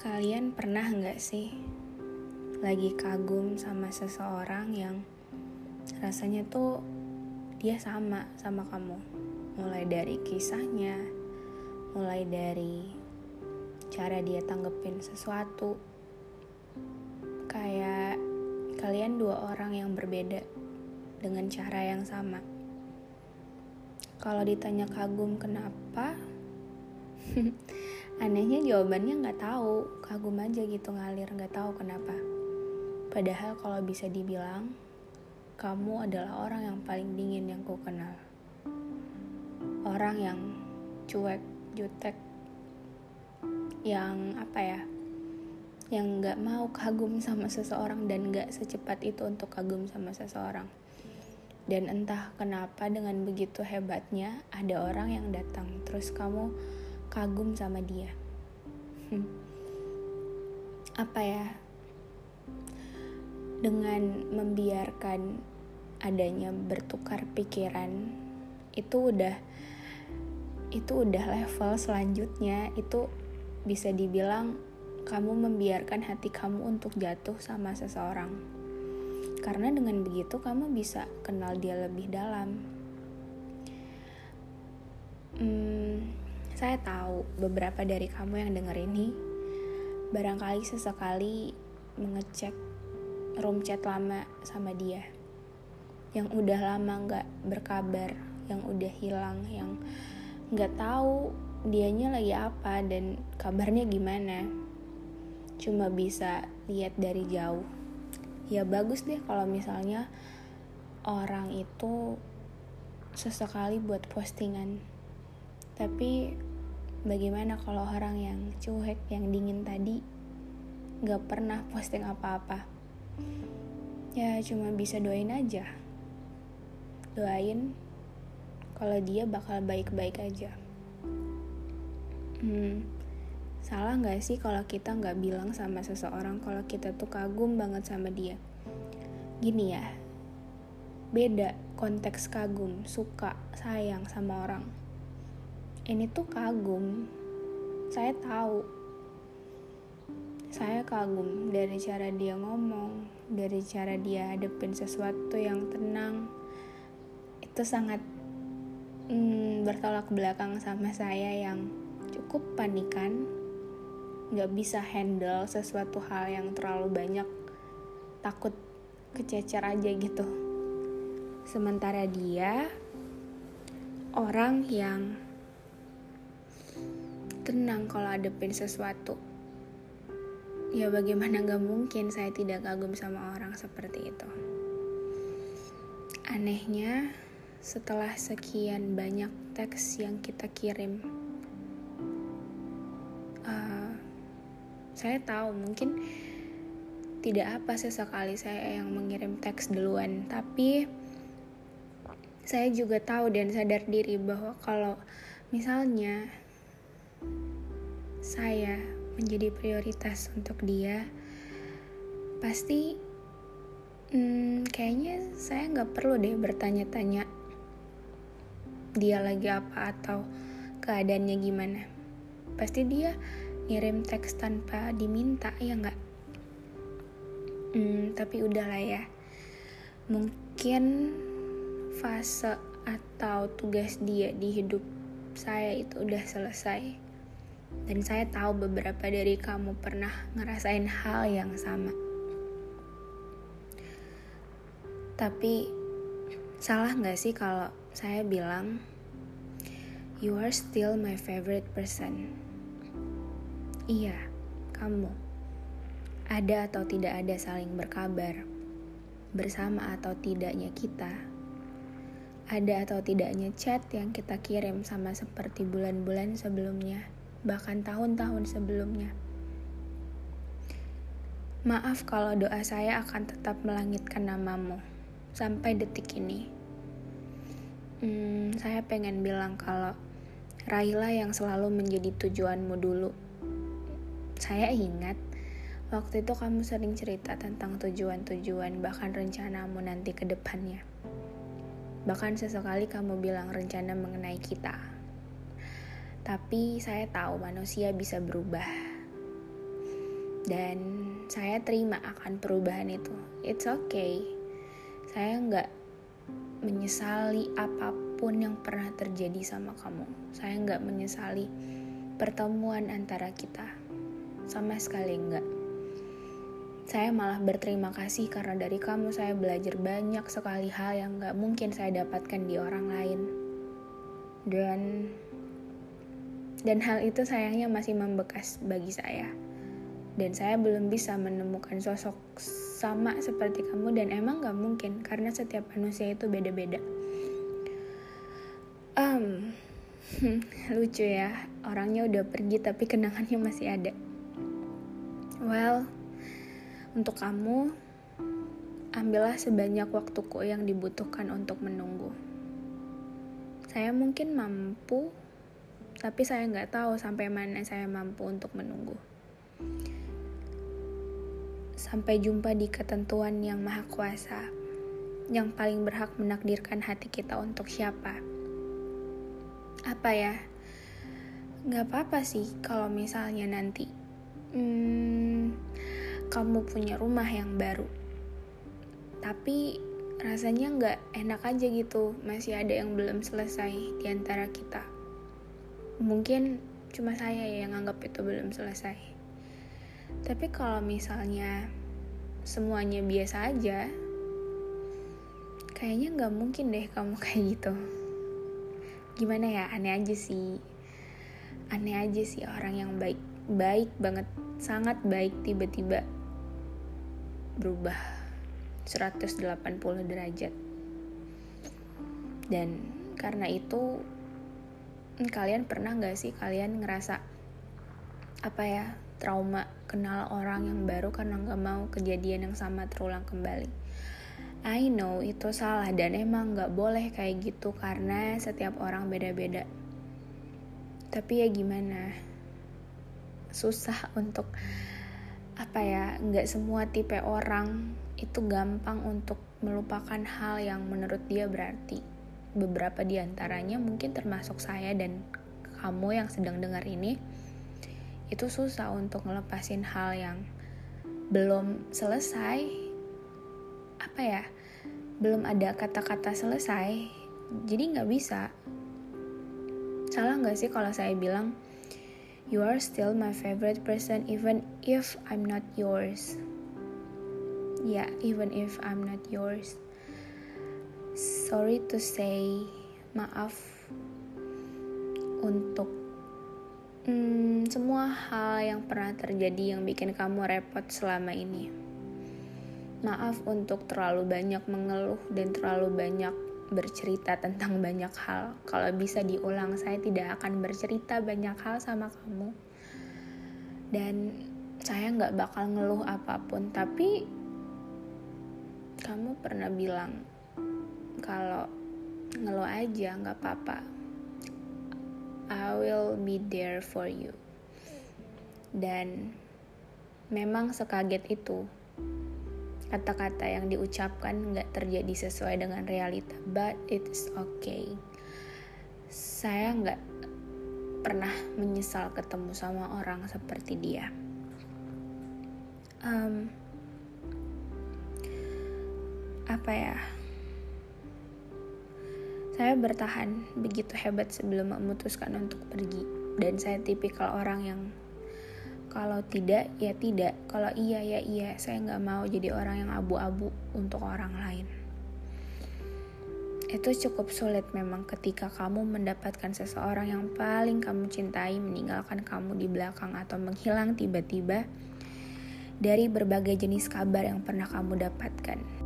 Kalian pernah nggak sih lagi kagum sama seseorang yang rasanya tuh dia sama sama kamu? Mulai dari kisahnya, mulai dari cara dia tanggepin sesuatu. Kayak kalian dua orang yang berbeda dengan cara yang sama. Kalau ditanya kagum kenapa? Anehnya jawabannya nggak tahu, kagum aja gitu ngalir, nggak tahu kenapa. Padahal kalau bisa dibilang, kamu adalah orang yang paling dingin yang ku kenal. Orang yang cuek, jutek, yang apa ya, yang nggak mau kagum sama seseorang dan nggak secepat itu untuk kagum sama seseorang. Dan entah kenapa dengan begitu hebatnya ada orang yang datang terus kamu kagum sama dia. Apa ya? Dengan membiarkan adanya bertukar pikiran itu udah itu udah level selanjutnya itu bisa dibilang kamu membiarkan hati kamu untuk jatuh sama seseorang karena dengan begitu kamu bisa kenal dia lebih dalam hmm, saya tahu beberapa dari kamu yang denger ini barangkali sesekali mengecek room chat lama sama dia. Yang udah lama gak berkabar, yang udah hilang, yang gak tahu dianya lagi apa dan kabarnya gimana. Cuma bisa lihat dari jauh. Ya bagus deh kalau misalnya orang itu sesekali buat postingan. Tapi Bagaimana kalau orang yang cuek, yang dingin tadi gak pernah posting apa-apa? Ya cuma bisa doain aja. Doain kalau dia bakal baik-baik aja. Hmm, salah gak sih kalau kita gak bilang sama seseorang kalau kita tuh kagum banget sama dia? Gini ya, beda konteks kagum, suka, sayang sama orang ini tuh kagum. Saya tahu. Saya kagum dari cara dia ngomong dari cara dia hadepin sesuatu yang tenang. Itu sangat hmm, bertolak belakang sama saya yang cukup panikan. Nggak bisa handle sesuatu hal yang terlalu banyak. Takut kececer aja gitu. Sementara dia orang yang tenang kalau adepin sesuatu. Ya bagaimana gak mungkin saya tidak kagum sama orang seperti itu. Anehnya, setelah sekian banyak teks yang kita kirim, uh, saya tahu mungkin tidak apa sesekali saya yang mengirim teks duluan, tapi saya juga tahu dan sadar diri bahwa kalau misalnya saya menjadi prioritas untuk dia, pasti hmm, kayaknya saya nggak perlu deh bertanya-tanya dia lagi apa atau keadaannya gimana. Pasti dia ngirim teks tanpa diminta ya nggak? Hmm, tapi udahlah ya. Mungkin fase atau tugas dia di hidup saya itu udah selesai dan saya tahu beberapa dari kamu pernah ngerasain hal yang sama. Tapi salah gak sih kalau saya bilang You are still my favorite person. Iya, kamu. Ada atau tidak ada saling berkabar. Bersama atau tidaknya kita. Ada atau tidaknya chat yang kita kirim sama seperti bulan-bulan sebelumnya bahkan tahun-tahun sebelumnya. Maaf kalau doa saya akan tetap melangitkan namamu sampai detik ini. Hmm, saya pengen bilang kalau raihlah yang selalu menjadi tujuanmu dulu. Saya ingat waktu itu kamu sering cerita tentang tujuan-tujuan bahkan rencanamu nanti ke depannya. Bahkan sesekali kamu bilang rencana mengenai kita. Tapi saya tahu manusia bisa berubah. dan saya terima akan perubahan itu. It's okay. Saya nggak menyesali apa pun yang pernah terjadi sama kamu. Saya nggak menyesali pertemuan antara kita. Sama sekali nggak. Saya malah berterima kasih karena dari kamu saya belajar banyak sekali hal yang nggak mungkin saya dapatkan di orang lain. Dan dan hal itu sayangnya masih membekas bagi saya. Dan saya belum bisa menemukan sosok sama seperti kamu dan emang gak mungkin karena setiap manusia itu beda-beda. Um, lucu ya orangnya udah pergi tapi kenangannya masih ada. Well untuk kamu ambillah sebanyak waktuku yang dibutuhkan untuk menunggu. Saya mungkin mampu tapi saya nggak tahu sampai mana saya mampu untuk menunggu Sampai jumpa di ketentuan yang maha kuasa, yang paling berhak menakdirkan hati kita untuk siapa. Apa ya? Gak apa-apa sih kalau misalnya nanti hmm, kamu punya rumah yang baru. Tapi rasanya nggak enak aja gitu, masih ada yang belum selesai di antara kita. Mungkin cuma saya yang anggap itu belum selesai. Tapi kalau misalnya semuanya biasa aja, kayaknya nggak mungkin deh kamu kayak gitu. Gimana ya, aneh aja sih. Aneh aja sih orang yang baik, baik banget, sangat baik tiba-tiba berubah 180 derajat. Dan karena itu kalian pernah nggak sih kalian ngerasa apa ya trauma kenal orang yang baru karena nggak mau kejadian yang sama terulang kembali. I know itu salah dan emang nggak boleh kayak gitu karena setiap orang beda-beda. Tapi ya gimana? Susah untuk apa ya? Nggak semua tipe orang itu gampang untuk melupakan hal yang menurut dia berarti. Beberapa di antaranya mungkin termasuk saya dan kamu yang sedang dengar ini itu susah untuk ngelepasin hal yang belum selesai. Apa ya? Belum ada kata-kata selesai. Jadi nggak bisa. Salah nggak sih kalau saya bilang you are still my favorite person even if I'm not yours. Ya yeah, even if I'm not yours sorry to say maaf untuk Hmm, semua hal yang pernah terjadi yang bikin kamu repot selama ini. Maaf untuk terlalu banyak mengeluh dan terlalu banyak bercerita tentang banyak hal. Kalau bisa diulang, saya tidak akan bercerita banyak hal sama kamu. Dan saya nggak bakal ngeluh apa pun, tapi kamu pernah bilang kalau ngeluh aja nggak apa-apa I will be there for you. Dan memang sekaget itu kata-kata yang diucapkan nggak terjadi sesuai dengan realita, but it's okay. Saya nggak pernah menyesal ketemu sama orang seperti dia. Um, apa ya? Saya bertahan begitu hebat sebelum memutuskan untuk pergi. Dan saya tipikal orang yang kalau tidak, ya tidak. Kalau iya, ya iya. Saya nggak mau jadi orang yang abu-abu untuk orang lain. Itu cukup sulit memang ketika kamu mendapatkan seseorang yang paling kamu cintai meninggalkan kamu di belakang atau menghilang tiba-tiba dari berbagai jenis kabar yang pernah kamu dapatkan.